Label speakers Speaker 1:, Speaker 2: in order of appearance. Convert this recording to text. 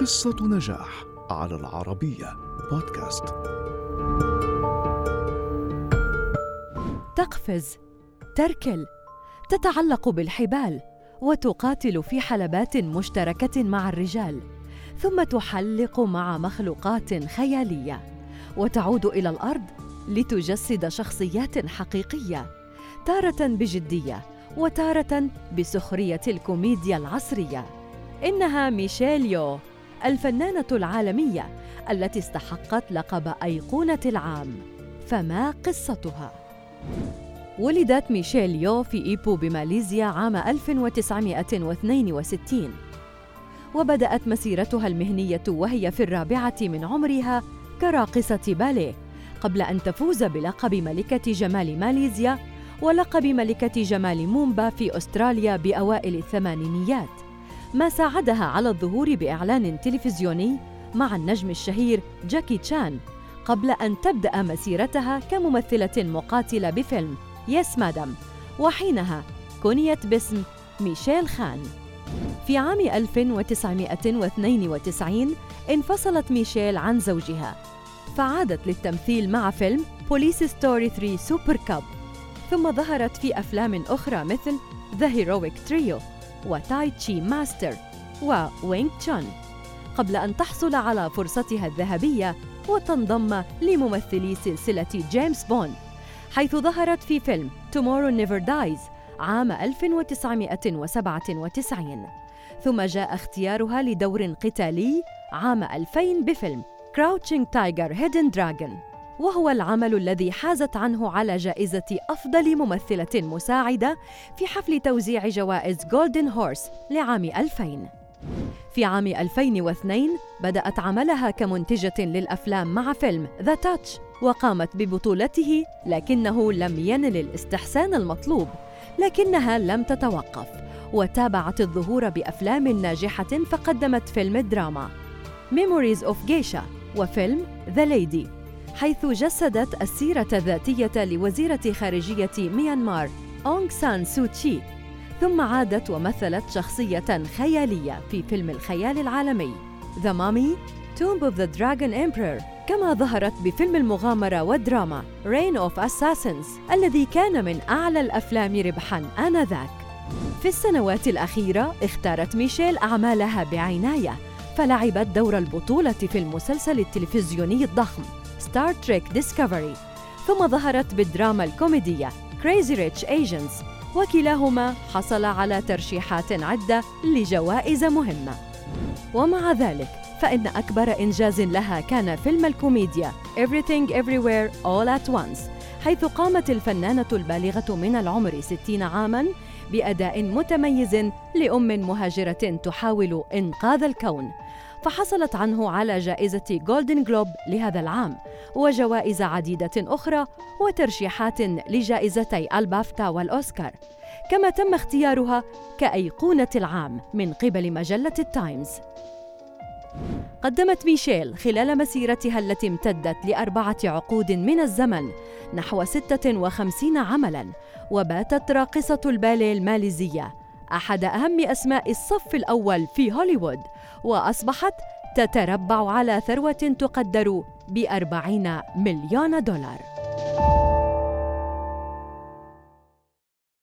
Speaker 1: قصة نجاح على العربية بودكاست.
Speaker 2: تقفز تركل تتعلق بالحبال وتقاتل في حلبات مشتركة مع الرجال ثم تحلق مع مخلوقات خيالية وتعود إلى الأرض لتجسد شخصيات حقيقية تارة بجدية وتارة بسخرية الكوميديا العصرية. إنها ميشيل يو. الفنانة العالمية التي استحقت لقب أيقونة العام. فما قصتها؟ ولدت ميشيل يو في إيبو بماليزيا عام 1962 وبدأت مسيرتها المهنية وهي في الرابعة من عمرها كراقصة باليه قبل أن تفوز بلقب ملكة جمال ماليزيا ولقب ملكة جمال مومبا في أستراليا بأوائل الثمانينيات. ما ساعدها على الظهور بإعلان تلفزيوني مع النجم الشهير جاكي تشان قبل أن تبدأ مسيرتها كممثلة مقاتلة بفيلم. يس مادام وحينها كنيت باسم ميشيل خان. في عام 1992 انفصلت ميشيل عن زوجها فعادت للتمثيل مع فيلم Police Story 3 Super Cop ثم ظهرت في أفلام أخرى مثل The Heroic Trio و Tai Chi Master و Wing Chun. قبل أن تحصل على فرصتها الذهبية وتنضم لممثلي سلسلة جيمس بوند حيث ظهرت في فيلم Tomorrow Never Dies عام 1997 ثم جاء اختيارها لدور قتالي عام 2000 بفيلم Crouching Tiger Hidden Dragon. وهو العمل الذي حازت عنه على جائزة أفضل ممثلة مساعدة في حفل توزيع جوائز جولدن هورس لعام 2000 في عام 2002 بدأت عملها كمنتجة للأفلام مع فيلم ذا تاتش وقامت ببطولته لكنه لم ينل الاستحسان المطلوب لكنها لم تتوقف وتابعت الظهور بأفلام ناجحة فقدمت فيلم الدراما Memories of Geisha وفيلم The Lady. حيث جسدت السيرة الذاتية لوزيرة خارجية ميانمار أونغ سان سو تشي. ثم عادت ومثلت شخصية خيالية في فيلم الخيال العالمي The Mummy Tomb of the Dragon Emperor كما ظهرت بفيلم المغامرة والدراما Reign of Assassins الذي كان من أعلى الأفلام ربحاً آنذاك. في السنوات الأخيرة اختارت ميشيل أعمالها بعناية فلعبت دور البطولة في المسلسل التلفزيوني الضخم. Star Trek Discovery ثم ظهرت بالدراما الكوميدية Crazy Rich Asians. وكلاهما حصل على ترشيحات عدة لجوائز مهمة. ومع ذلك فإن أكبر إنجاز لها كان فيلم الكوميديا Everything Everywhere All at Once حيث قامت الفنانة البالغة من العمر 60 عاماً بأداء متميز لأم مهاجرة تحاول إنقاذ الكون. فحصلت عنه على جائزة جولدن جلوب لهذا العام وجوائز عديدة أخرى وترشيحات لجائزتي البافتا والأوسكار. كما تم اختيارها كأيقونة العام من قبل مجلة التايمز. قدمت ميشيل خلال مسيرتها التي امتدت لأربعة عقود من الزمن نحو 56 عملاً وباتت راقصة الباليه الماليزية أحد أهم أسماء الصف الأول في هوليوود وأصبحت تتربع على ثروة تقدر بأربعين مليون دولار.